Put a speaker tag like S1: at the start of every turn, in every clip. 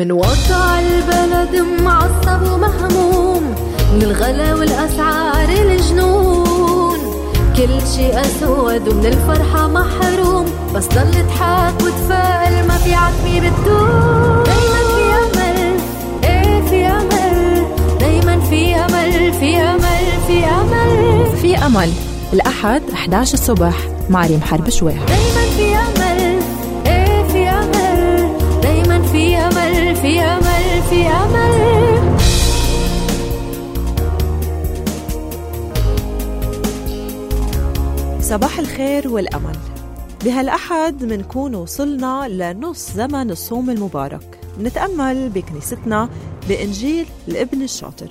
S1: من وضع البلد معصب ومهموم من الغلا والأسعار الجنون. كل شي أسود ومن الفرحة محروم بس ضل تضحك وتفائل ما في عتمي بتدوم. دايما في أمل إيه في أمل؟ دايما في أمل في أمل في أمل.
S2: في أمل الأحد 11 الصبح مع ريم حرب شوي صباح الخير والأمل. بهالأحد منكون وصلنا لنص زمن الصوم المبارك. منتأمل بكنيستنا بإنجيل الابن الشاطر.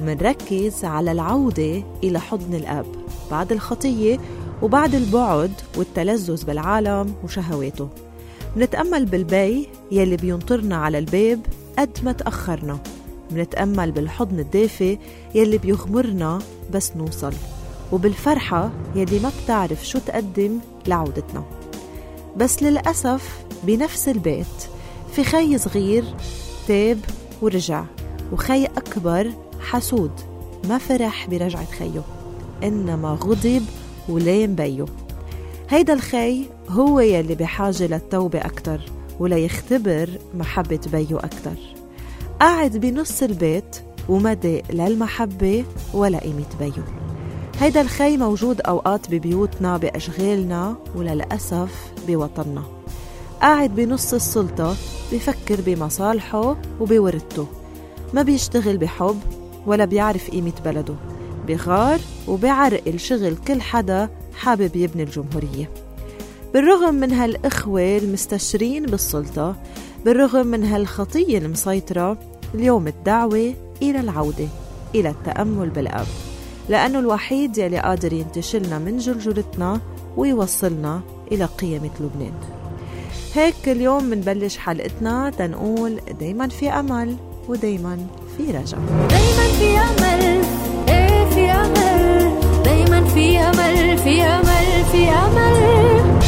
S2: ومنركز على العودة إلى حضن الأب بعد الخطية وبعد البعد والتلذذ بالعالم وشهواته. منتأمل بالبي يلي بينطرنا على الباب قد ما تأخرنا. منتأمل بالحضن الدافي يلي بيغمرنا بس نوصل. وبالفرحة يلي ما بتعرف شو تقدم لعودتنا. بس للأسف بنفس البيت في خي صغير تاب ورجع وخي أكبر حسود ما فرح برجعة خيه إنما غضب ولين بيه هيدا الخي هو يلي بحاجة للتوبة أكتر وليختبر محبة بيه أكتر. قاعد بنص البيت ومدى للمحبة ولا قيمة بيه هيدا الخي موجود أوقات ببيوتنا بأشغالنا وللأسف بوطننا. قاعد بنص السلطة بفكر بمصالحه وبورثته ما بيشتغل بحب ولا بيعرف قيمة بلده. بغار وبيعرقل شغل كل حدا حابب يبني الجمهورية. بالرغم من هالإخوة المستشرين بالسلطة بالرغم من هالخطية المسيطرة اليوم الدعوة إلى العودة إلى التأمل بالأب. لأنه الوحيد يلي قادر ينتشلنا من جلجلتنا ويوصلنا إلى قيمة لبنان. هيك اليوم منبلش حلقتنا تنقول دايما في أمل ودايما في رجع
S1: دايما في أمل إيه في أمل؟ دايما في أمل في أمل في أمل.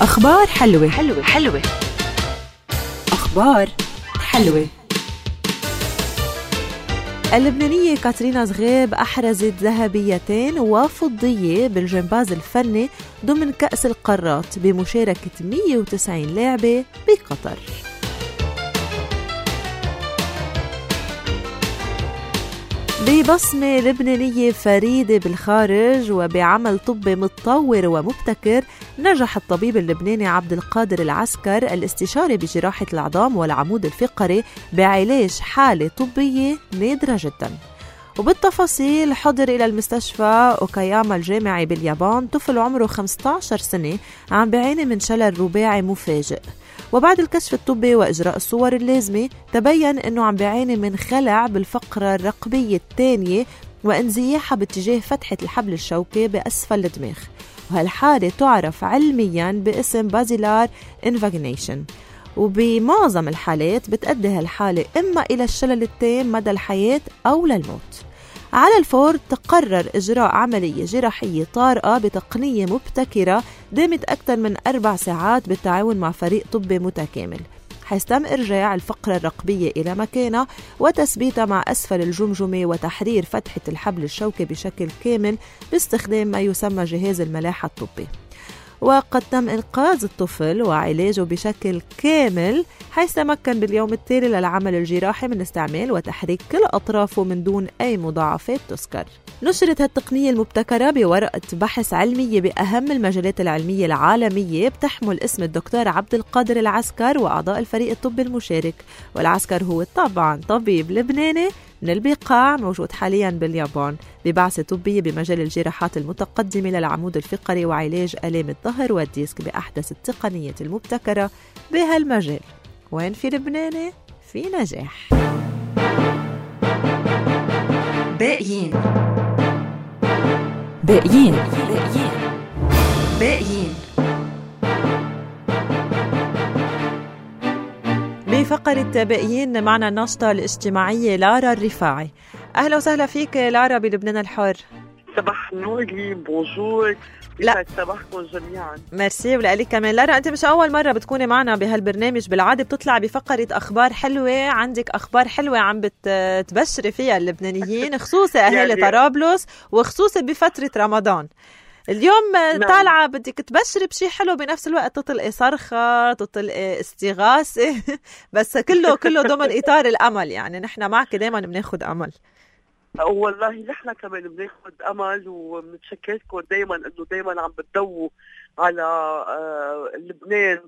S2: أخبار حلوة. حلوة حلوة. أخبار حلوة. اللبنانية كاترينا زغيب أحرزت ذهبيتين وفضية بالجمباز الفني ضمن كأس القارات بمشاركة 190 لاعبة بقطر. ببصمة لبنانية فريدة بالخارج وبعمل طبي متطور ومبتكر نجح الطبيب اللبناني عبد القادر العسكر الاستشاري بجراحة العظام والعمود الفقري بعلاج حالة طبية نادرة جداً. وبالتفاصيل حضر إلى المستشفى أوكاياما الجامعي باليابان طفل عمره 15 سنة عم بيعاني من شلل رباعي مفاجئ. وبعد الكشف الطبي وإجراء الصور اللازمة تبين أنه عم بيعاني من خلع بالفقرة الرقبية الثانية وانزياحها باتجاه فتحة الحبل الشوكي بأسفل الدماغ. وهالحالة تعرف علميا باسم basilar invagination وبمعظم الحالات بتأدي هالحالة إما إلى الشلل التام مدى الحياة أو للموت. على الفور تقرر إجراء عملية جراحية طارئة بتقنية مبتكرة دامت أكثر من أربع ساعات بالتعاون مع فريق طبي متكامل. حيث تم إرجاع الفقرة الرقبية إلى مكانها وتثبيتها مع أسفل الجمجمة وتحرير فتحة الحبل الشوكي بشكل كامل باستخدام ما يسمى جهاز الملاحة الطبي. وقد تم إنقاذ الطفل وعلاجه بشكل كامل حيث تمكن باليوم التالي للعمل الجراحي من استعمال وتحريك كل أطرافه من دون أي مضاعفات تذكر. نشرت هالتقنية المبتكرة بورقة بحث علمية بأهم المجالات العلمية العالمية بتحمل اسم الدكتور عبد القادر العسكر وأعضاء الفريق الطبي المشارك. والعسكر هو طبعا طبيب لبناني من البقاع موجود حاليا باليابان ببعثة طبية بمجال الجراحات المتقدمة للعمود الفقري وعلاج آلام الظهر والديسك بأحدث التقنيات المبتكرة بهالمجال. وين في لبناني؟ في نجاح.
S3: باقيين.
S2: باقيين.
S3: باقيين.
S2: بفقرة باقيين معنا الناشطة الاجتماعية لارا الرفاعي. أهلا وسهلا فيك لارا بلبنان الحر.
S4: صباح نوري بونجور
S2: لا.
S4: صباحكم جميعا.
S2: ميرسي ولك كمان. لارا أنت مش أول مرة بتكوني معنا بهالبرنامج. بالعادة بتطلع بفقرة أخبار حلوة. عندك أخبار حلوة عم بتبشري فيها اللبنانيين خصوصي أهالي
S4: يعني-
S2: طرابلس وخصوصي بفترة رمضان. اليوم
S4: نعم.
S2: طالعة بدك تبشري بشي حلو بنفس الوقت تطلقي صرخة تطلقي استغاثة بس كله كله ضمن إطار الأمل يعني. نحن معك دايما بناخد أمل.
S4: والله نحن كمان بناخذ أمل وبنتشكركم دائما إنه دائما عم بتضووا على آه، لبنان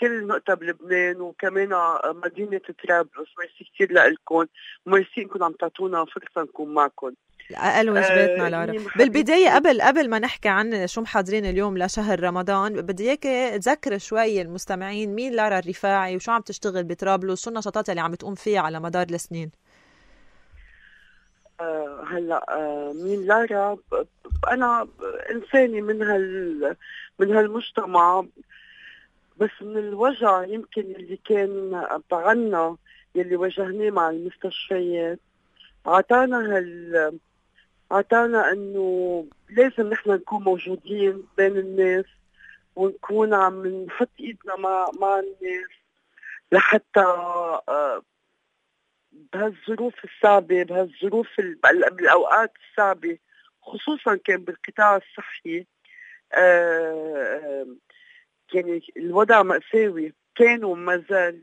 S4: كل نقطة بلبنان وكمان مدينة طرابلس ميرسي كثير لكم وميرسي إنكم عم تعطونا فرصة نكون معكم.
S2: أقل واجباتنا
S4: آه، محبتي-
S2: بالبداية قبل قبل ما نحكي عن شو محضرين اليوم لشهر رمضان بدي اياك تذكر شوي المستمعين مين لارا الرفاعي وشو عم تشتغل بطرابلس شو النشاطات اللي عم تقوم فيها على مدار السنين؟
S4: آه، هلأ آه، مين لارا أنا إنسانة من هال من هالمجتمع بس من الوجع يمكن اللي كان بعنا يلي واجهناه مع المستشفيات. عطانا هال عطانا إنه لازم نحن نكون موجودين بين الناس ونكون عم نحط إيدنا مع مع الناس لحتى آه، بهالظروف الصعبة بهالظروف ال- بال- بالأوقات الصعبة خصوصا كان بالقطاع الصحي آه، يعني الوضع مأساوي كان وما زال.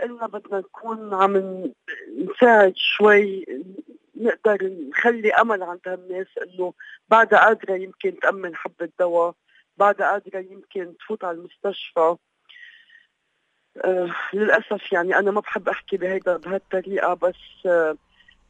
S4: قلنا بدنا نكون عم نساعد شوي نقدر نخلي أمل عند هالناس إنه بعدها قادرة يمكن تأمن حبة دواء بعدها قادرة يمكن تفوت على المستشفى. آه للأسف يعني أنا ما بحب أحكي بهيدا بهالطريقة بس آه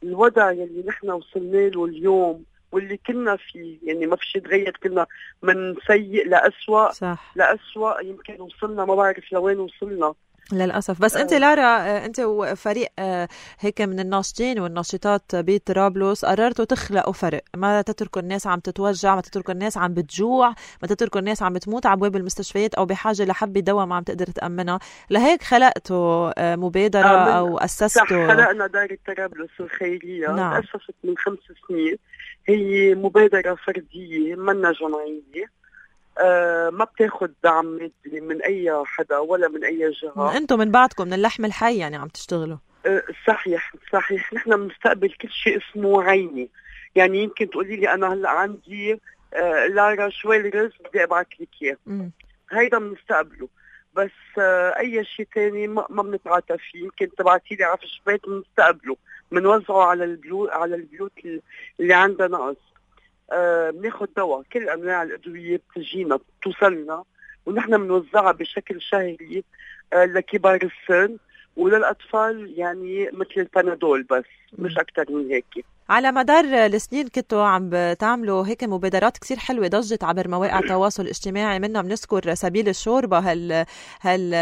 S4: الوضع يلي نحن وصلنا له اليوم واللي كنا فيه يعني ما في شيء تغير كنا من سيء لأسوأ.
S2: صح.
S4: لأسوأ يمكن وصلنا ما بعرف لوين وصلنا.
S2: للأسف. بس أنت
S4: آه.
S2: لارا آه، أنت وفريق آه، هيك من الناشطين والناشطات بطرابلس قررتوا تخلقوا فرق. ما تتركوا الناس عم تتوجع ما تتركوا الناس عم بتجوع ما تتركوا الناس عم بتموت على ابواب المستشفيات أو بحاجة لحبه دواء ما عم تقدر تأمنها. لهيك خلقتوا مبادرة
S4: أو
S2: أسستوا
S4: خلقنا دار طرابلس الخيرية.
S2: نعم.
S4: تأسست من خمس سنين. هي مبادرة فردية منا جمعية. آه ما بتاخد دعم مادي من أي حدا ولا من أي جهة.
S2: أنتم من بعدكم من اللحم الحي يعني عم تشتغلوا.
S4: آه صحيح صحيح. نحن بنستقبل كل شيء اسمه عيني. يعني يمكن تقولي لي أنا هلأ عندي آه لارا شوي رز بدي أبعث لك إياه.
S2: مم.
S4: هيدا بنستقبله. بس آه أي شيء تاني ما, بنتعاطى فيه. يمكن تبعتي لي عفش بيت بنستقبله. بنوزعه على البيوت على البيوت اللي عندها نقص آه بناخذ دواء. كل انواع الأدوية بتجينا بتوصلنا ونحن بنوزعها بشكل شهري آه لكبار السن وللأطفال يعني مثل البنادول بس مش أكثر من هيك.
S2: على مدار السنين كنتوا عم بتعملوا هيك مبادرات كتير حلوة ضجت عبر مواقع التواصل الاجتماعي منها بنذكر سبيل الشوربة هال هال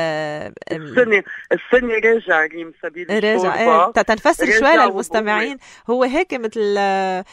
S4: السنة السنة راجع ريم سبيل
S2: راجع
S4: الشوربة.
S2: إيه تا- تنفسر
S4: راجع
S2: شوي. للمستمعين هو هيك مثل ما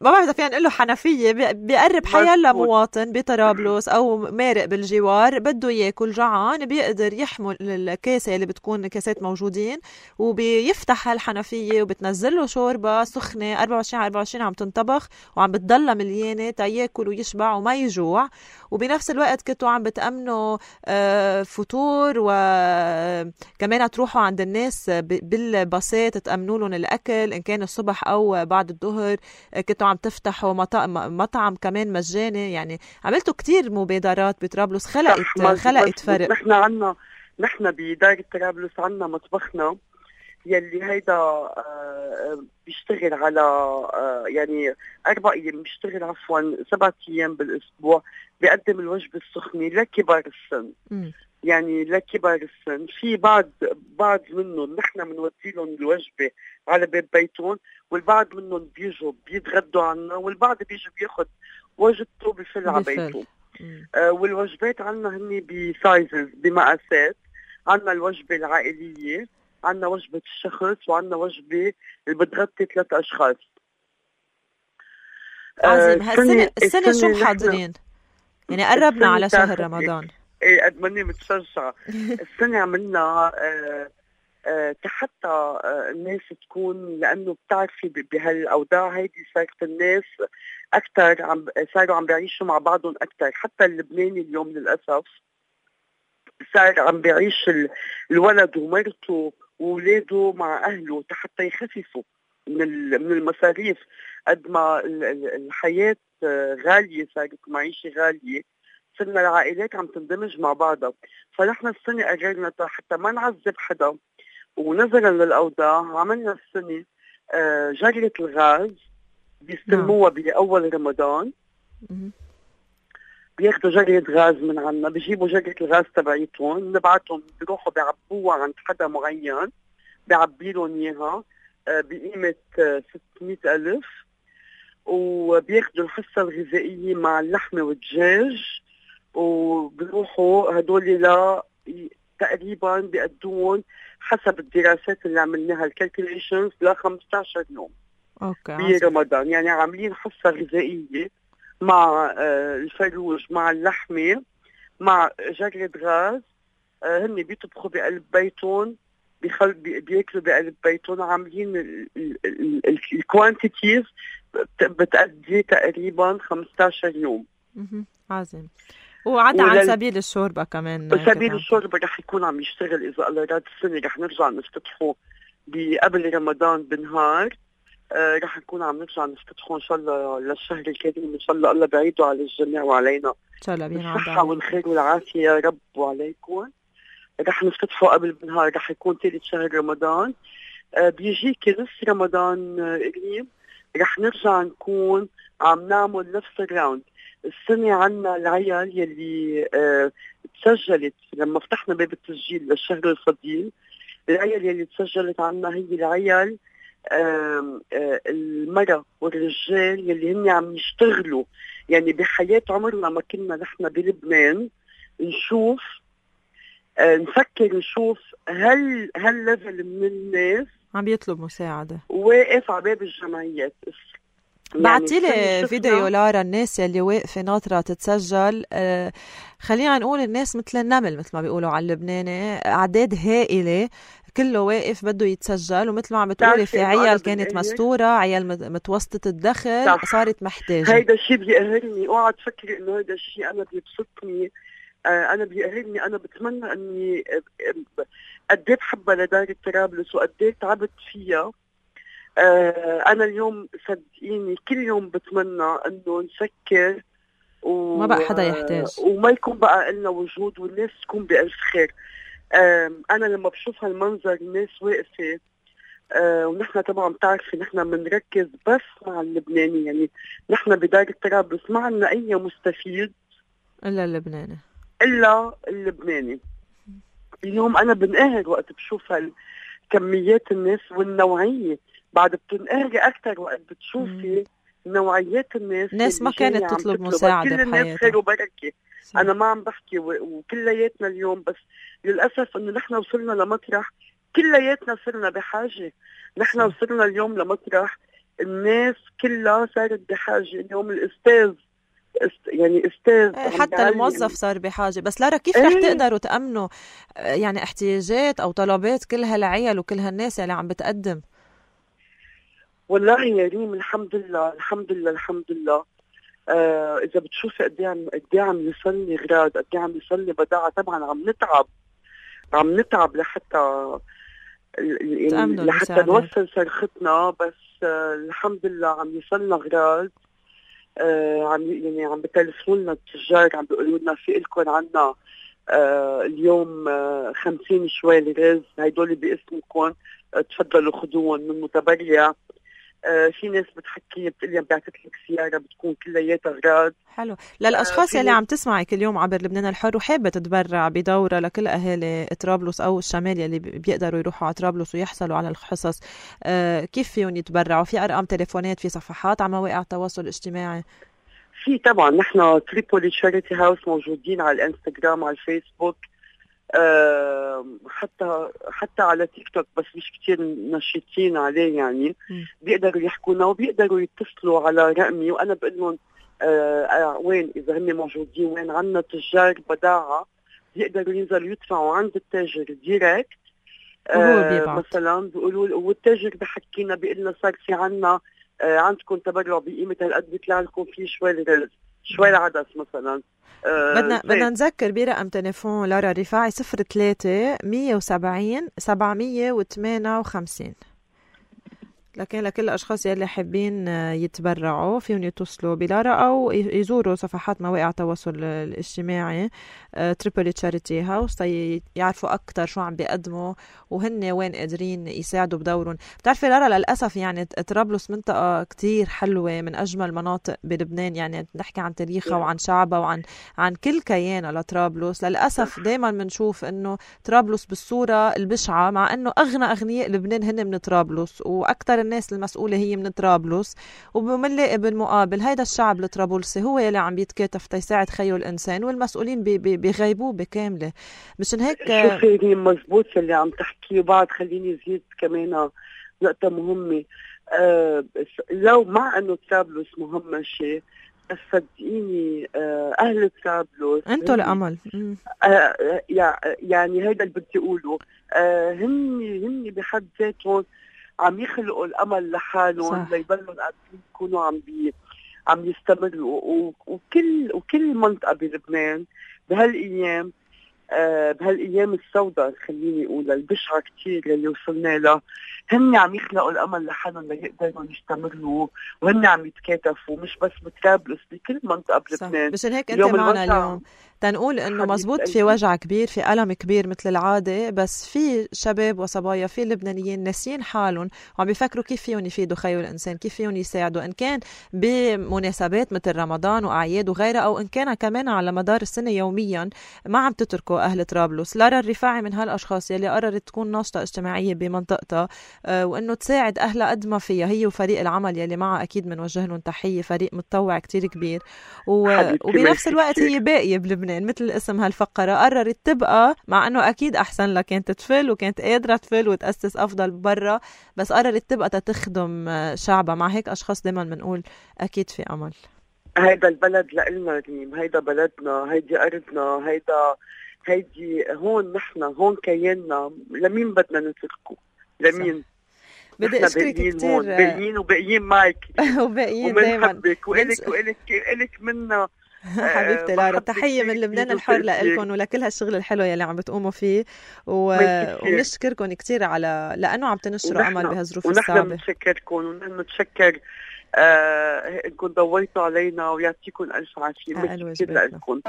S2: بعرف إذا فينا نقول له حنفية بي- بيقرب حيلا. مواطن بطرابلس أو مارق بالجوار بده ياكل جوعان بيقدر يحمل الكاسة اللي بتكون كاسات موجودين وبيفتح هالحنفية وبتنزل له شوربة سخنة 24 على 24 عم تنطبخ وعم بتضلها مليانة تا ياكل ويشبع وما يجوع. وبنفس الوقت كنتوا عم بتأمنوا آه، فطور وكمان تروحوا عند الناس بالباصات تأمنوا لهم الأكل إن كان الصبح أو بعد الظهر. آه، كنتوا عم تفتحوا مطعم, مطعم كمان مجاني. يعني عملتوا كتير مبادرات بطرابلس. خلقت خلقت. فرق.
S4: نحن عنا نحن بدار طرابلس عنا مطبخنا يلي هيدا آه، بيشتغل على آه، يعني أربع أيام بيشتغل عفوا سبعة أيام بالأسبوع بيقدم الوجبة السخنة لكبار السن. يعني لكبار السن في بعض بعض منهم نحن بنودي لهم الوجبة على باب بيتهم والبعض منهم بيجوا بيتغدوا عنا والبعض بيجي بياخذ وجبته بفل على. بيته. آه، والوجبات عنا هن بسايزز بمقاسات عنا الوجبة العائلية عنا وجبة الشخص وعنا وجبة اللي بتغطي ثلاث أشخاص.
S2: عظيم.
S4: آه،
S2: هالسنه السنة شو
S4: نحن-
S2: محضرين؟ يعني قربنا
S4: السنة
S2: على شهر رمضان.
S4: إيه قد ماني متشجعة. السنة عملنا آه، آه، حتى آه، الناس تكون لأنه بتعرفي ب- بهالأوضاع هيدي صارت الناس أكثر عم صاروا عم بيعيشوا مع بعضهم أكثر حتى اللبناني اليوم للأسف صار عم بيعيش الولد ومرته واولاده مع أهله حتى يخففوا من من المصاريف. قد ما الحياة غالية صارت معيشة غالية صرنا العائلات عم تندمج مع بعضها. فنحن السنة قررنا حتى ما نعذب حدا. ونظرا للأوضاع عملنا السنة آه، جرة الغاز بيستلموها نعم. بأول رمضان. بياخذوا جرة غاز من عنا بيجيبوا جرة الغاز تبعيتهم نبعتهم بيروحوا بيعبوها عند حدا معين بيعبي لهم إياها آه، بقيمة 600 آه، ألف. وبياخذوا الحصة الغذائية مع اللحمة والدجاج. وبيروحوا هدول لا تقريبا بيقدون حسب الدراسات اللي عملناها ال calculations ل 15 يوم.
S2: okay
S4: برمضان يعني عاملين حصة غذائية مع آه، الفروج مع اللحمة مع جرة غاز آه، هن بيطبخوا بقلب بيتهم بيخل بياكلوا بقلب بيتهم عاملين ال quantities بتأدي تقريبا 15 يوم.
S2: عظيم. وعدا عن سبيل الشوربة كمان
S4: سبيل الشوربة رح يكون عم يشتغل إذا الله راد السنة رح نرجع نفتتحه قبل رمضان بنهار. آه رح نكون عم نرجع نفتتحه إن شاء الله للشهر الكريم إن شاء الله الله بعيده على الجميع وعلينا.
S2: إن شاء الله بينعاد
S4: الصحة والخير والعافية يا رب وعليكم. رح نفتتحه قبل بنهار رح يكون ثالث شهر رمضان. آه بيجيك نص رمضان آه قريب. رح نرجع نكون عم نعمل نفس ال round. السنة عنا العيال يلي آه تسجلت لما فتحنا باب التسجيل للشهر الفضيل العيال يلي تسجلت عنا هي العيال آه آه المرأة والرجال يلي هن عم يشتغلوا. يعني بحياة عمرنا ما كنا نحن بلبنان نشوف نفكر نشوف هال هال level من الناس
S2: عم يطلب مساعدة.
S4: واقف على باب الجمعيات.
S2: يعني بعتي لي فيديو لارا الناس يلي واقفة ناطرة تتسجل. آه خلينا نقول الناس مثل النمل مثل ما بيقولوا على اللبناني أعداد هائلة. كله واقف بده يتسجل ومثل ما عم بتقولي في عيال كانت مستورة عيال متوسطة الدخل صح. صارت محتاجة.
S4: هيدا الشيء بيقهرني. اوعى تفكري إنه هيدا الشيء أنا بيبسطني. آه أنا بيقهرني. أنا بتمنى إني آه، قد إيه بحبها لدار طرابلس وقد إيه تعبت فيها. آه أنا اليوم صدقيني كل يوم بتمنى إنه نسكر
S2: و... ما بقى حدا يحتاج.
S4: وما يكون بقى لنا وجود والناس تكون بألف خير. أنا لما بشوف هالمنظر الناس واقفة آه ونحن طبعا بتعرفي نحن بنركز بس مع اللبناني يعني نحن بدار طرابلس ما عندنا أي مستفيد
S2: إلا اللبناني.
S4: إلا اللبناني. اليوم أنا بنقهر وقت بشوف كميات الناس والنوعية. بعد بتنقهري أكثر وقت بتشوفي نوعيات الناس
S2: الناس ما كانت تطلب مساعده
S4: كل الناس خير وبركة. أنا ما عم بحكي وكلياتنا اليوم بس للأسف إنه نحن وصلنا لمطرح كلياتنا صرنا بحاجة. نحن وصلنا اليوم لمطرح الناس كلها صارت بحاجة اليوم الأستاذ يعني أستاذ
S2: إيه، حتى الموظف صار بحاجة. بس لارا كيف رح إيه؟ تقدروا تأمنوا آه، يعني احتياجات أو طلبات كل هالعيال وكل هالناس اللي عم بتقدم؟
S4: والله يا ريم الحمد لله الحمد لله الحمد لله. آه إذا بتشوفي قد إيه عم قد إيه عم يصلي غراض قد إيه عم يصلي بداعه طبعا عم نتعب. عم نتعب لحتى يعني لحتى نوصل صرختنا بس آه الحمد لله عم يصلنا غراض آه عم يعني عم بتلفوا لنا التجار عم بيقولوا لنا في لكم عنا آه اليوم آه 50 شوال رز هدول باسمكم آه تفضلوا خذوهم من متبرع آه في ناس بتحكي بتقول لي بعثت لك سياره بتكون كلياتها اغراض
S2: حلو. للأشخاص آه يلي عم تسمعك اليوم عبر لبنان الحر وحابة تتبرع بدورة لكل أهالي طرابلس أو الشمال يلي بيقدروا يروحوا على طرابلس ويحصلوا على الحصص آه كيف فيهم يتبرعوا؟ في أرقام تليفونات في صفحات على مواقع التواصل الاجتماعي؟
S4: في طبعا نحن Tripoli Charity House موجودين على الإنستغرام على الفيسبوك. حتى حتى على تيك توك بس مش كثير نشيطين عليه يعني. بيقدروا يحكونا وبيقدروا يتصلوا على رقمي وأنا بقول لهم آه،, آه وين؟ إذا هم موجودين وين؟ عندنا تجار بضاعة. بيقدروا ينزلوا يدفعوا عند التاجر direct
S2: آه مثلا
S4: بيقولوا والتاجر بحكينا بيقول لنا صار في عنا آه عندكم تبرع بقيمة هالقد بيطلع لكم فيه شوي الرز شوي العدس مثلا.
S2: آه بدنا بدنا نذكر برقم تليفون لارا رفاعي 03 170 758 لكن لكل الأشخاص يلي حابين يتبرعوا فيهم يتصلوا بلارا أو يزوروا صفحات مواقع التواصل الاجتماعي Tripoli Charity House يعرفوا أكثر شو عم بيقدموا وهن وين قادرين يساعدوا بدورهم. بتعرفي لارا للأسف يعني طرابلس منطقة كتير حلوة من أجمل مناطق بلبنان يعني نحكي عن تاريخها وعن شعبها وعن عن كل كيانها لطرابلس. للأسف دائما بنشوف إنه طرابلس بالصورة البشعة مع إنه أغنى أغنياء لبنان هن من طرابلس وأكثر الناس المسؤولة هي من طرابلس وبنلاقي بالمقابل هيدا الشعب الطرابلسي هو يلي عم بيتكاتف تيساعد خيو الإنسان والمسؤولين بيغيبوه بكاملة. مشان هيك
S4: شوفي هي مزبوط اللي عم تحكيه وبعد خليني زيد كمان نقطة مهمة. أه لو مع إنه طرابلس مهمشة بس صدقيني أه أهل طرابلس
S2: أنتوا الأمل.
S4: أه يعني هيدا اللي بدي أقوله. أه هن هن بحد ذاتهم عم يخلقوا الأمل لحالهم ليضلوا قادرين يكونوا عم بي عم يستمروا. وكل وكل منطقة بلبنان بهالأيام آه بهالأيام السوداء خليني أقول البشعه كثير اللي وصلنا لها هن عم يخلقوا الأمل لحالهم ليقدروا يستمروا وهن عم يتكاتفوا مش بس بطرابلس بكل منطقة بلبنان.
S2: مشان هيك أنت معنا اليوم. تنقول إنه مزبوط في وجع كبير في ألم كبير مثل العادة بس في شباب وصبايا في لبنانيين ناسيين حالهم وعم بيفكروا كيف فيهم يفيدوا خيو الإنسان كيف فيهم يساعدوا إن كان بمناسبات مثل رمضان وأعياد وغيرها أو إن كان كمان على مدار السنة يوميا ما عم تتركوا أهل طرابلس. لارا الرفاعي من هالأشخاص يلي قررت تكون ناشطة اجتماعية بمنطقتها آه، وإنه تساعد أهلها قد ما فيها. هي وفريق العمل يلي معها أكيد بنوجه لهم تحية فريق متطوع كتير كبير و... وبنفس الوقت هي باقية بلبنان. مثل اسم هالفقرة. قررت تبقى مع إنه أكيد أحسن لها كانت تفل وكانت قادرة تفل وتأسس أفضل برا بس قررت تبقى تخدم شعبها. مع هيك أشخاص دائما بنقول أكيد في أمل.
S4: هيدا البلد لإلنا ريم هيدا بلدنا هيدي أرضنا هيدا هيدي هون نحن هون كياننا. لمين بدنا نتركه؟ لمين؟ صح.
S2: بدي أشكرك كثير
S4: باقيين وباقيين معك.
S2: وباقيين دائما
S4: والك والك والك منا
S2: حبيبتي لارا تحية من لبنان الحر لكم ولكل هالشغل الحلو يلي عم بتقوموا فيه و... ونشكركم كثير على لأنه عم تنشروا أمل بهالظروف الصعبة.
S4: ونحن بنتشكركم ونحن بنتشكر آه انكم ضويتوا علينا ويعطيكم ألف عافية. كثير لكم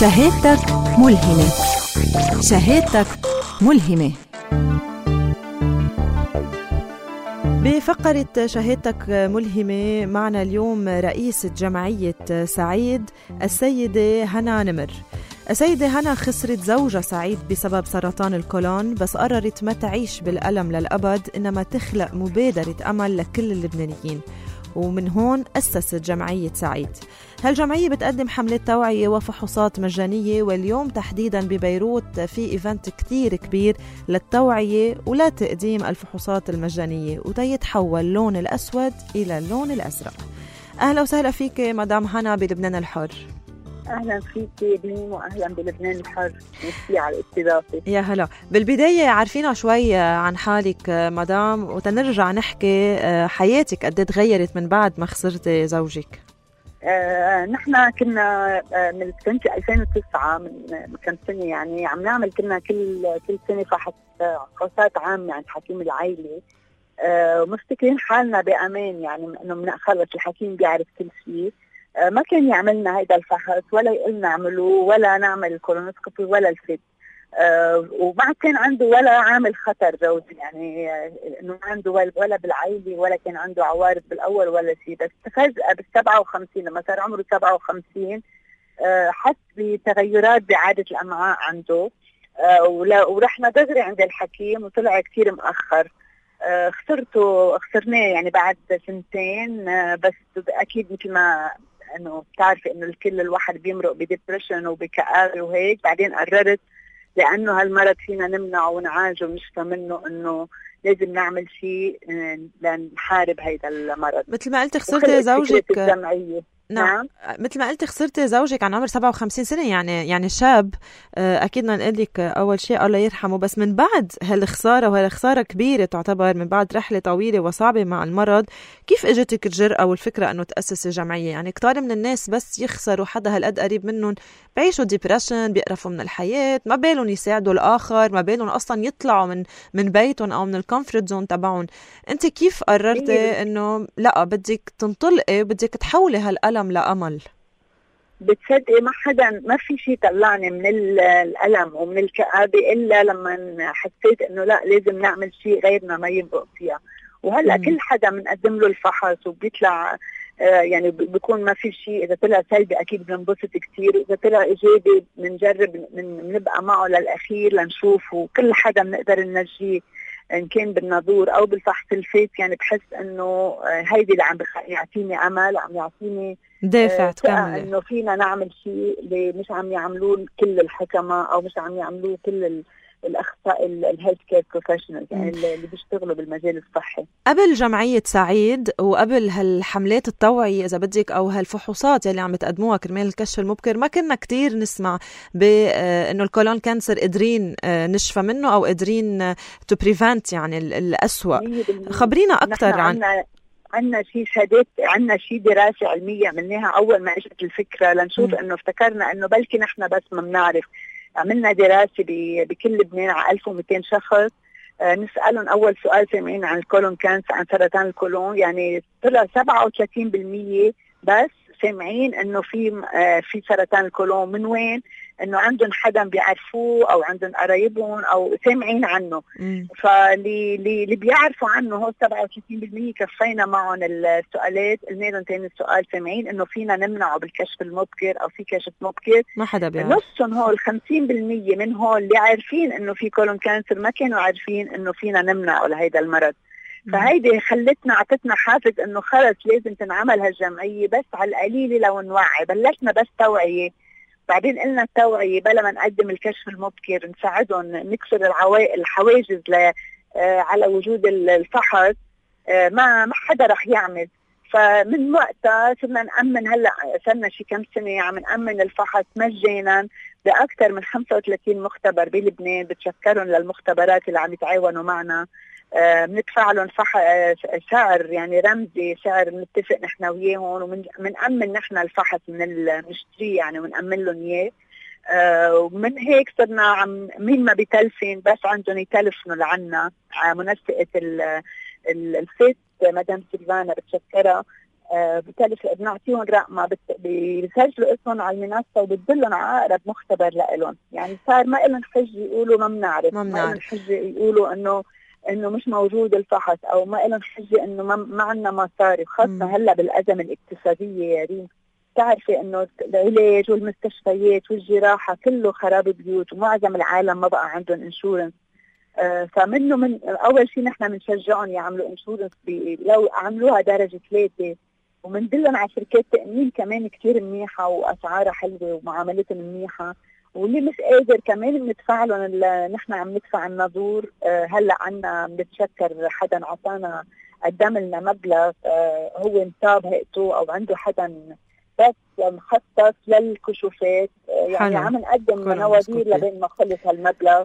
S3: شهادتك ملهمة. شهادتك ملهمة.
S2: بفقرة شهادتك ملهمة معنا اليوم رئيسة جمعية سعيد السيدة هنا نمر. السيدة هنا خسرت زوجها سعيد بسبب سرطان الكولون بس قررت ما تعيش بالألم للأبد إنما تخلق مبادرة أمل لكل اللبنانيين. ومن هون أسست جمعية سعيد. هالجمعية بتقدم حملة توعية وفحوصات مجانية واليوم تحديدا ببيروت في إيفنت كتير كبير للتوعية ولتقديم الفحوصات المجانية وتيتحول اللون الأسود إلى اللون الأزرق. أهلا وسهلا فيك مدام هنا بلبنان الحر.
S5: أهلا فيكي بنيم واهلا بلبنان الحر. ميرسي على الاستضافة.
S2: يا هلا. بالبداية عارفينا شوي عن حالك مدام وتنرجع نحكي آه، حياتك قد إيه تغيرت من بعد ما خسرتي زوجك؟
S5: آه نحن كنا آه من سنة 2009 من كم سنة يعني عم نعمل كنا كل كل سنة فحص فحوصات عامة عند حكيم العائلة آه ومفتكرين حالنا بأمان يعني إنه من خلص الحكيم بيعرف كل شيء. آه، ما كان يعملنا هيدا الفحص ولا يقول نعمله ولا نعمل الكولونوسكوبي ولا الفيد آه وما كان عنده ولا عامل خطر جوزي يعني آه إنه ما عنده ولا بالعائلة ولا كان عنده عوارض بالأول ولا شيء بس فجأة بال 57 لما صار عمره 57 آه حس بتغيرات بعاده الأمعاء عنده. آه ورحنا دغري عند الحكيم وطلع كثير مأخر. آه خسرته خسرناه يعني بعد سنتين. آه بس أكيد مثل ما إنه بتعرفي إنه الكل الواحد بيمرق بديبرشن وبكآبة وهيك. بعدين قررت لأنه هالمرض فينا نمنعه ونعالجه ونشفى منه إنه لازم نعمل شيء آه، لنحارب هيدا المرض
S2: مثل ما قلت خسرتي زوجك
S5: الجمعية.
S2: نعم.
S5: نعم.
S2: مثل ما قلتي خسرتي زوجك عن عمر 57 سنة يعني يعني شاب. آه، أكيد بدنا نقول لك أول شيء الله يرحمه. بس من بعد هالخسارة وهالخسارة كبيرة تعتبر من بعد رحلة طويلة وصعبة مع المرض كيف إجتك الجرأة والفكرة إنه تأسسي جمعية؟ يعني كتار من الناس بس يخسروا حدا هالقد قريب منهم. بيعيشوا depression بيقرفوا من الحياة ما بالهم يساعدوا الآخر ما بالهم أصلا يطلعوا من من بيتهم أو من ال comfort zone تبعهم. أنت كيف قررتي إنه لا بدك تنطلقي بدك تحولي هالألم لأمل.
S5: بتصدقي ما حدا ما في شيء طلعني من ال- الألم ومن الكآبة إلا لما حسيت إنه لا لازم نعمل شيء غيرنا ما ينبق فيها. وهلأ
S2: مم.
S5: كل حدا بنقدم له الفحص وبيطلع آه، يعني بيكون ما في شيء إذا طلع سلبي أكيد بننبسط كثير واذا طلع إيجابي بنجرب بنبقى معه للأخير لنشوف وكل حدا بنقدر ننجيه إن كان بالناظور أو بالفحص الفيس يعني بحس إنه آه، هيدي اللي عم يعطيني أمل عم يعطيني
S2: دافع
S5: آه، ثقة
S2: تكملي.
S5: إنه فينا نعمل شيء اللي مش عم يعملوه كل الحكماء أو مش عم يعملوه كل الاخصائي ال health care professionals يعني اللي بيشتغلوا بالمجال الصحي.
S2: قبل جمعية سعيد وقبل هالحملات التوعية إذا بدك أو هالفحوصات يلي عم تقدموها كرمال الكشف المبكر ما كنا كتير نسمع بأنه ال colon cancer قادرين آه، نشفى منه أو قادرين to prevent يعني ال- الأسوأ.
S5: 100%
S2: خبرينا
S5: نحن
S2: عن
S5: عنا عنا شيء شهادات عنا شيء دراسة علمية عملناها أول ما إجت الفكرة لنشوف. إنه افتكرنا إنه بلكي نحن بس ما بنعرف. عملنا دراسة بكل لبنان على 1200 شخص. آه، نسألهم أول سؤال سامعين عن ال colon cancer عن سرطان الكولون. يعني طلع 37% بس سامعين إنه في آه، في سرطان الكولون. من وين؟ إنه عندهم حدا بيعرفوه أو عندهم قرايبهم أو سامعين عنه. فاللي اللي اللي بيعرفوا عنه هو 37% كفينا معهم السؤالات. قلنا لهم ثاني السؤال سامعين إنه فينا نمنعه بالكشف المبكر أو في كشف مبكر.
S2: ما حدا بيعرف.
S5: نصهم هول 50% من هول اللي عارفين إنه في كولون كانسر ما كانوا عارفين إنه فينا نمنعه لهيدا المرض. فهيدي خلتنا أعطتنا حافز إنه خلص لازم تنعمل هالجمعية بس على القليلة لو نوعي بلشنا بس توعية. بعدين قلنا التوعية بلا ما نقدم الكشف المبكر نساعدهم نكسر العوا- الحواجز ل آه، على وجود ال- الفحص آه، ما ما حدا رح يعمل. فمن وقتها صرنا نأمن هلأ صرنا شي كم سنة عم نأمن الفحص مجانا بأكثر من 35 مختبر بلبنان بتشكرهم للمختبرات اللي عم يتعاونوا معنا. بندفع لهم. آه، سعر يعني رمزي سعر بنتفق نحن وياهم وبنأمن نحن الفحص من المشتري يعني وبنأمن لهم إياه آه، ومن هيك صرنا عم مين ما بتلفن بس عندهم يتلفنوا لعنا على منسقة ال- ال- الفيس مدام سيلفانا بتشكرها آه، بتلف بنعطيهم رقمها بيسجلوا اسمهم على المنصة وبتدلهم على أقرب مختبر لهم يعني صار ما لهم حجة يقولوا ما بنعرف
S2: ما
S5: ما
S2: بنعرف.
S5: لهم حجة يقولوا إنه إنه مش موجود الفحص أو ما لهم حجة إنه ما, ما عندنا مصاري خاصه. هلأ بالأزمة الاقتصادية يا ريم بتعرفي إنه العلاج والمستشفيات والجراحة كله خراب بيوت ومعظم العالم ما بقى عندهم insurance آه، فمنه من أول شيء نحن بنشجعهم يعملوا انشورنس لو عملوها درجة ثلاثة. ومندلهم على شركات تأمين كمان كثير منيحة وأسعارها حلوة ومعاملتهم منيحة. واللي مش قادر كمان بندفع لهم نحن عم ندفع الناظور. آه، هلأ عنا بنتشكر حدا عطانا قدم لنا مبلغ آه، هو نصاب هيئته أو عنده حدا بس. مخصص للكشوفات آه، يعني
S2: حلو.
S5: عم نقدم
S2: مزبوط.
S5: لبين ما خلص هالمبلغ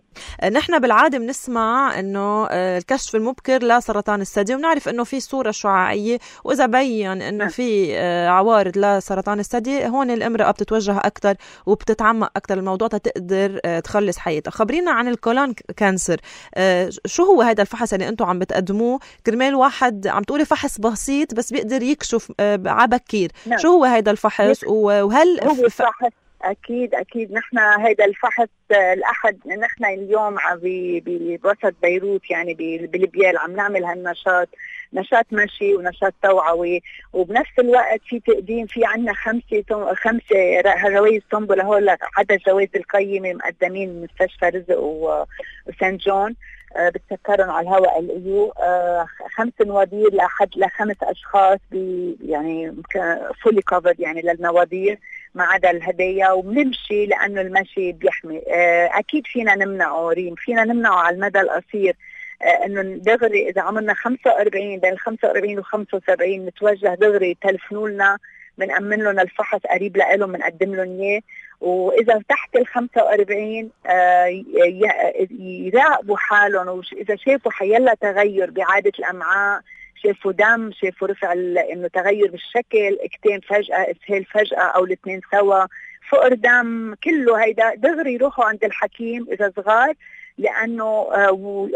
S2: نحن بالعادة بنسمع إنه آه، الكشف المبكر لسرطان الثدي وبنعرف إنه في صورة شعاعية وإذا بين إنه
S5: نعم.
S2: في آه، عوارض لسرطان الثدي هون الامرأة بتتوجه أكثر وبتتعمق أكثر الموضوع تقدر آه، تخلص حياتها خبرينا عن الكولون كانسر آه، شو هو هذا الفحص اللي أنتم عم بتقدموه كرمال واحد عم تقولي فحص بسيط بس بيقدر يكشف آه، على بكير
S5: نعم.
S2: شو هو هذا الفحص و- وهل
S5: هو الفحص أكيد أكيد. نحن هيدا الفحص الأحد نحن اليوم بوسط بيروت يعني ب- بليبيال عم نعمل هالنشاط. نشاط مشي ونشاط توعوي وبنفس الوقت في تقديم في عندنا خمسة خمسة جوائز طنبله هول عدد جوائز القيمة مقدمين مستشفى رزق و- وسانت جون. آه، بتسكرهم على الهواء الايو آه، خمس نوادير لاحد لخمس أشخاص يعني فولي كفرد يعني للنوادير ما عدا الهدايا. وبنمشي لأنه المشي بيحمي. آه، أكيد فينا نمنعه ريم فينا نمنعه على المدى القصير. إنه دغري إذا عملنا 45 بين ال 45 و 75 نتوجه دغري تلفنوا لنا بنأمن لهم الفحص قريب لهم بنقدم لهم إياه. وإذا تحت ال 45 آه، يراقبوا حالهم وإذا شافوا حيلا تغير بعادة الأمعاء شافوا دم شافوا رفع إنه تغير بالشكل اكتين فجأة إسهال فجأة أو الاثنين سوا فقر دم كله هيدا دغري يروحوا عند الحكيم إذا صغار لأنه آه،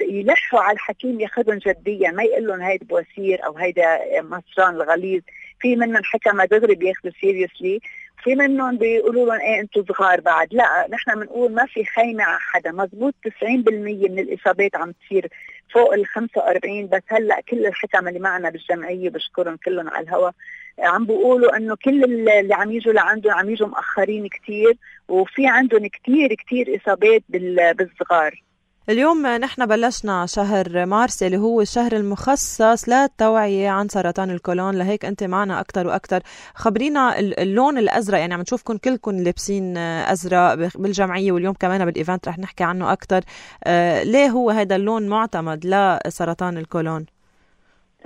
S5: يلحوا على الحكيم ياخذهم جديا ما يقول لهم هيدا بواسير أو هيدا مصران الغليظ. في منهم حكمة دغري بياخذوا سيريسلي في منهم بيقولوا لهم إيه أنتم صغار بعد. لا نحن بنقول ما في خيمة على حدا. مزبوط 90% من الإصابات عم تصير فوق ال 45 بس هلأ كل الحكم اللي معنا بالجمعية بشكرهم كلهم على الهواء عم بيقولوا إنه كل اللي عم يجوا لعندهم عم يجوا مأخرين كثير وفي عندهم كثير كثير إصابات بالصغار.
S2: اليوم نحن بلشنا شهر مارس اللي هو الشهر المخصص للتوعية عن سرطان الكولون. لهيك أنت معنا أكثر وأكثر خبرينا اللون الأزرق يعني عم نشوفكم كلكم لابسين أزرق بالجمعية واليوم كمان بالإيفنت رح نحكي عنه أكثر آه، ليه هو هذا اللون معتمد لسرطان الكولون؟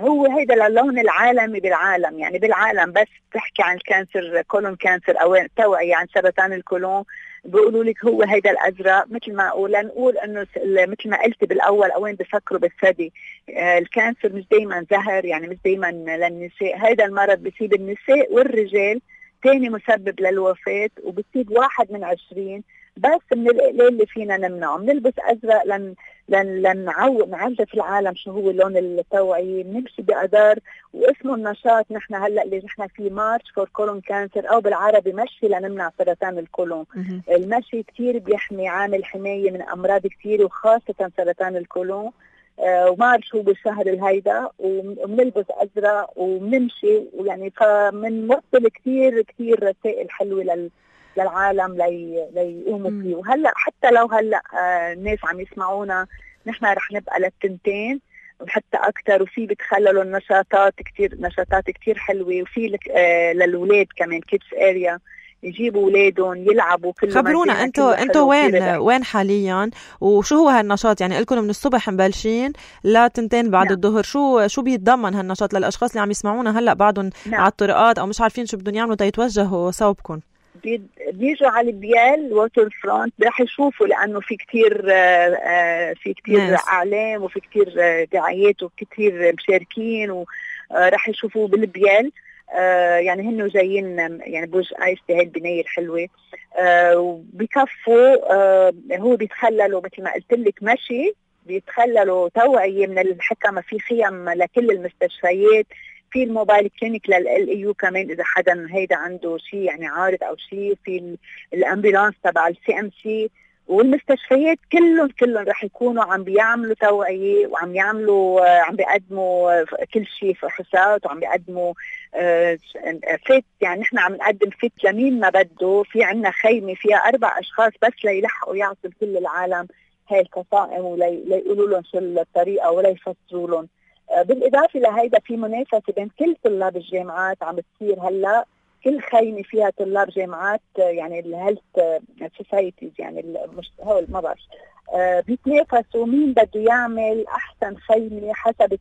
S5: هو هيدا اللون العالمي بالعالم يعني بالعالم بس تحكي عن ال cancer colon cancer أو توعية عن سرطان الكولون. بيقولوا لك هو هيدا الأزرق مثل ما أقول لنقول إنه مثل ما قلت بالأول اوين بفكروا بالثدي. آه، ال cancer مش دائما زهر يعني مش دائما للنساء. هيدا المرض بيصيب النساء والرجال. ثاني مسبب للوفاة وبتصيب واحد من عشرين. بس من القليل اللي فينا نمنعه؟ بنلبس أزرق لن لن لنعو نعرف العالم شو هو لون التوعية. بنمشي بأدار واسمه النشاط. نحن هلأ اللي نحن في March for colon cancer أو بالعربي مشي لنمنع سرطان الكولون. المشي كثير بيحمي عامل حماية من أمراض كثير وخاصة سرطان الكولون. آه و March هو بالشهر الهيدا. وبنلبس أزرق. وبنمشي ويعني فبنوصل كثير كثير رسائل حلوة لل للعالم لي ليقوموا فيه. وهلأ حتى لو هلأ آه، الناس عم يسمعونا نحن رح نبقى للتنتين وحتى أكثر وفي بتخللوا النشاطات كثير نشاطات كثير حلوة. وفي آه للاولاد كمان kids area يجيبوا اولادهم يلعبوا كل
S2: خبرونا أنتوا أنتوا وين وين حاليا؟ وشو هو هالنشاط؟ يعني لكم من الصبح مبلشين لتنتين بعد نعم. الظهر. شو شو بيتضمن هالنشاط للأشخاص اللي عم يسمعونا؟ هلأ بعدهم نعم. على الطرقات أو مش عارفين شو بدهم يعملوا تيتوجهوا صوبكم
S5: بيجوا على البيال waterfront رح يشوفوا لأنه في كثير آه، آه، في كثير إعلام وفي كثير آه، دعايات وكثير مشاركين ورح يشوفوا بالبيال. يعني هن جايين يعني برج آيس هي البنايه الحلوه وبكفوا هو بيتخللوا مثل ما قلت لك مشي بيتخللوا توعيه من الحكما في خيم لكل المستشفيات. في ال mobile clinic لل AU كمان إذا حدا هيدا عنده شيء يعني عارض أو شيء في ال ambulance تبع ال CMC والمستشفيات كلهم كلهم رح يكونوا عم بيعملوا توعية وعم يعملوا عم بيقدموا كل شيء فحوصات وعم بيقدموا آه، FIT يعني نحن عم نقدم FIT لمين ما بده في عندنا خيمة فيها أربع أشخاص بس ليلحقوا يعطوا كل العالم هاي القصائم وليقولوا لهم شو الطريقة ولا يفسروا لهم. آه، بالإضافة لهيدا في منافسة بين كل طلاب الجامعات عم تصير هلا. كل خيمة فيها طلاب جامعات آه، يعني ال health societies آه، يعني مش هول ما بعرف. بيتنافسوا مين بده يعمل أحسن خيمة حسب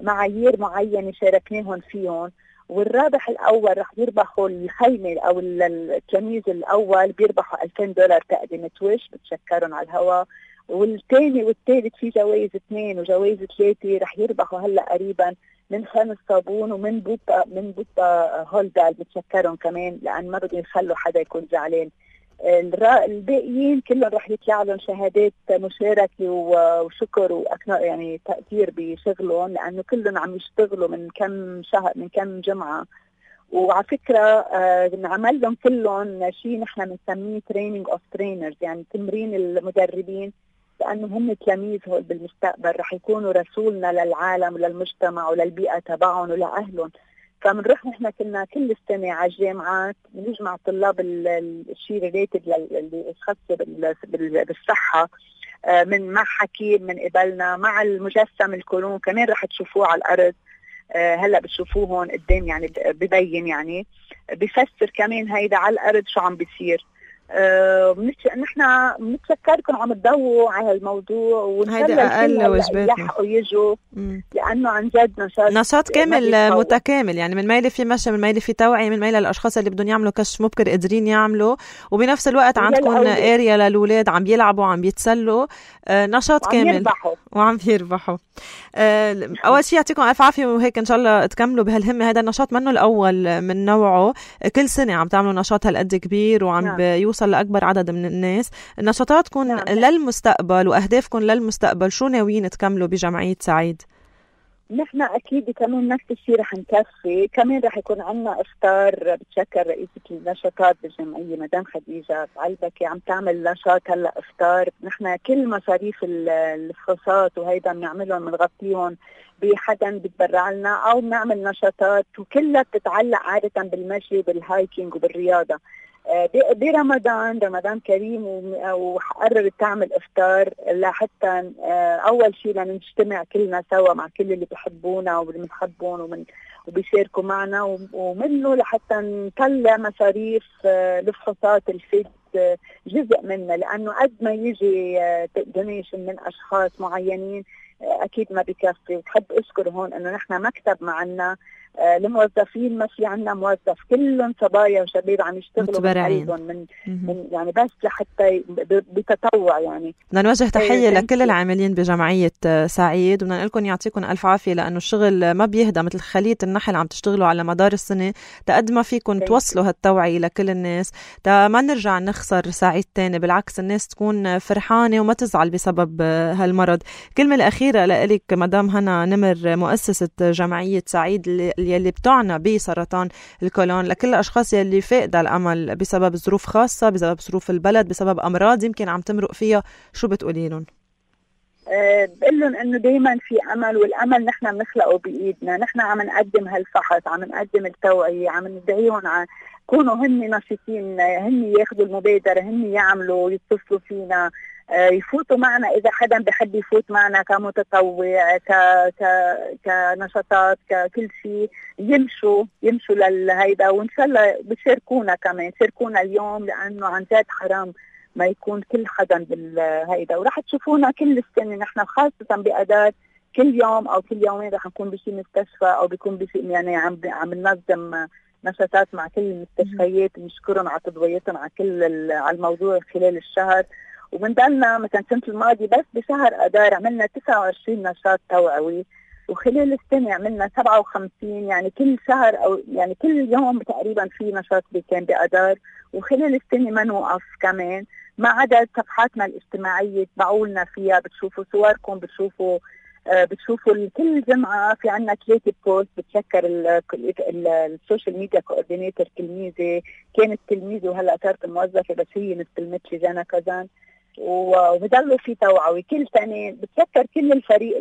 S5: معايير معينة شاركناهم فيهم. والرابح الأول رح يربحوا الخيمة أو التلميذ الأول بيربحوا 2000 دولار تقدمه وش بتشكرهم على الهواء والثاني والثالث في جوائز اثنين وجوائز ثلاثة رح يربحوا هلا قريبا من خان صابون ومن بوطه من بوطه هولدال بتشكرهم كمان لأن ما بدهم يخلوا حدا يكون زعلان الباقيين كلهم رح يطلع لهم شهادات مشاركة وشكر يعني تقدير بشغلهم لأنه كلهم عم يشتغلوا من كم شهر من كم جمعة. وعلى فكرة آه نعمل لهم كلهم شيء نحن بنسميه training of trainers يعني تمرين المدربين لأنه هم تلاميذ هول بالمستقبل رح يكونوا رسولنا للعالم وللمجتمع وللبيئة تبعهم ولأهلهم. فبنروح نحن كنا كل السنة على الجامعات بنجمع طلاب الشيء ريليتد اللي خاص بالصحة. آه، من مع حكيم من قبلنا مع المجسم الكولون كمان رح تشوفوه على الأرض. آه، هلأ بتشوفوه هون قدام يعني ببين يعني. بفسر كمان هيدا على الأرض شو عم بيصير. نحن بنتشكركم عم تضووا على الموضوع وان شاء
S2: هيدي
S5: الله
S2: أقل
S5: الكل هلأ
S2: واجباتنا.
S5: يلحقوا يجوا. لأنه عن جد نشاط
S2: نشاط
S5: ما
S2: كامل. متكامل يعني من ميلة في مشي من ميلة في توعية من ميلة الأشخاص اللي بدهم يعملوا كشف مبكر قادرين يعملوا وبنفس الوقت عندكم. اريا للأولاد عم بيلعبوا عم بيتسلوا آه، نشاط
S5: وعم
S2: كامل
S5: يربحوا
S2: وعم يربحوا آه، أول شيء يعطيكم ألف عافية وهيك إن شاء الله تكملوا بهالهمة هذا النشاط منه الأول من نوعه كل سنة عم تعملوا نشاط هالقد كبير وعم
S5: نعم.
S2: بيوصل لأكبر عدد من الناس. النشاطاتكم
S5: نعم.
S2: للمستقبل واهدافكم للمستقبل شو ناويين تكملوا بجمعيه سعيد؟
S5: نحن أكيد كمان نفس الشيء رح نكفي. كمان رح يكون عندنا إفطار بتشكر رئيسة النشاطات بالجمعية مدام خديجة بعلبكي عم تعمل نشاط هلأ إفطار. نحن كل مصاريف ال- الفحوصات وهيدا بنعملهم بنغطيهم بحدا بتبرع لنا أو بنعمل نشاطات وكلها بتتعلق عادة بالمشي وبالهايكينج وبالرياضة. برمضان رمضان كريم وقررت تعمل افطار لحتى آه، أول شيء لنجتمع كلنا سوا مع كل اللي بحبونا واللي بنحبهم ومن وبيشاركوا معنا وم- ومنه لحتى نطلع مصاريف آه، الفحوصات آه، جزء منها. لأنه قد ما يجي دونيشن من أشخاص معينين آه، أكيد ما بكفي. وبحب أشكر هون إنه نحن مكتب معنا آه، الموظفين ما في عنا موظف كلهم صبايا وشباب عم يشتغلوا من
S2: متبرعين.
S5: من. من يعني بس لحتى بتطوع يعني
S2: بدنا نوجه تحية
S5: thank
S2: لكل. العاملين بجمعية آه، سعيد وبدنا نقول لكم يعطيكم ألف عافية لأنه الشغل ما بيهدى مثل خلية النحل عم تشتغلوا على مدار السنة تقد ما فيكم. توصلوا هالتوعية لكل الناس تا ما نرجع نخسر سعيد تاني بالعكس الناس تكون فرحانة وما تزعل بسبب آه، هالمرض كلمة الأخيرة لإلك مدام هنا نمر مؤسسة جمعية سعيد اللي- يلي بتعنى بسرطان الكولون لكل الأشخاص يلي فاقدة الأمل بسبب ظروف خاصة بسبب ظروف البلد بسبب أمراض يمكن عم تمرق فيها. شو بتقولي لهم؟
S5: أه بقول لهم إنه دائما في أمل والأمل نحن بنخلقه بإيدنا، نحن عم نقدم هالفحص، عم نقدم التوعية، عم ندعيهم على كونوا هن نشيطين، هن ياخذوا المبادرة، هن يعملوا يتصلوا فينا، يفوتوا معنا إذا حدا بحب يفوت معنا كمتطوع ك ك كنشاطات ككل شيء يمشوا يمشوا لهيدا وإن شاء الله بشاركونا كمان، شاركونا اليوم لأنه عن جد حرام ما يكون كل حدا بالهيدا وراح تشوفونا كل السنة نحن خاصة بأداة كل يوم أو كل يومين رح نكون بشي مستشفى أو بيكون بشي يعني عم عم ننظم نشاطات مع كل المستشفيات. بنشكرهم على تضويتهم على كل على الموضوع خلال الشهر. وبنضلنا مثلا السنة الماضيه بس بشهر اذار عملنا 29 نشاط توعوي وخلال السنة عملنا 57 يعني كل شهر أو يعني كل يوم تقريبا في نشاط كان باذار وخلال السنة ما نوقف كمان. ما عدا صفحاتنا الاجتماعية تبعوا لنا فيها بتشوفوا صوركم بتشوفوا آه، بتشوفوا كل جمعة في عنا ثلاثة post بتشكر ال- ال- ال social media coordinator تلميذة كانت تلميذة وهلأ صارت موظفه بس هي مثل لي جانا كازان. وبضلوا في توعوي كل سنة بتشكر كل الفريق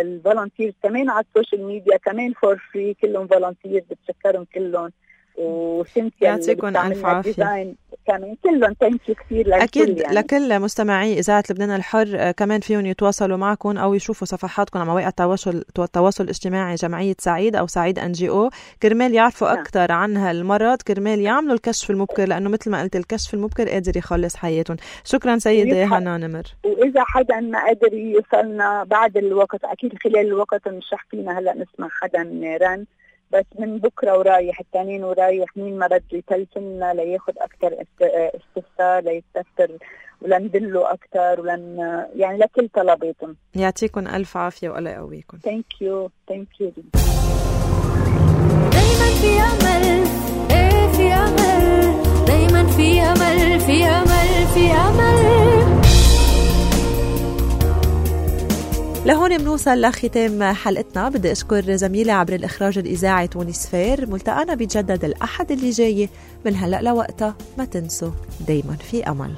S5: ال volunteers كمان على ال social media كمان for free كلهم volunteers بتشكرهم كلهم. وسنتيا
S2: يعطيكم ألف عافية.
S5: كمان كلهم thank you كثير للكل
S2: أكيد
S5: يعني.
S2: لكل مستمعي إذاعة لبنان الحر آه، كمان فيهم يتواصلوا معكم أو يشوفوا صفحاتكم على مواقع التواصل التواصل الاجتماعي جمعية سعيد أو سعيد NGO كرمال يعرفوا
S5: نعم.
S2: أكثر عن هالمرض كرمال يعملوا الكشف المبكر لأنه مثل ما قلت الكشف المبكر قادر يخلص حياتهم شكرا سيدة
S5: ويبحث-
S2: هنا نمر
S5: وإذا حدا ما قدر يوصلنا بعد الوقت أكيد خلال الوقت مش رح فينا هلأ نسمع حدا رن بس من بكرة ورايح التنين ورايح مين ما بده يتلفنا لياخذ أكثر استفسار ليستفسر ولندله أكثر ولن يعني لكل طلباتهم.
S2: يعطيكم ألف عافية والله يقويكم.
S5: thank you thank you
S1: دايما في أمل إيه في أمل؟ دايما في أمل في أمل في أمل.
S2: لهون بنوصل لختام حلقتنا. بدي أشكر زميلي عبر الإخراج الإذاعي توني سفير ملتقانا بيتجدد الأحد اللي جاي. من هلأ لوقتها ما تنسوا دايما في أمل.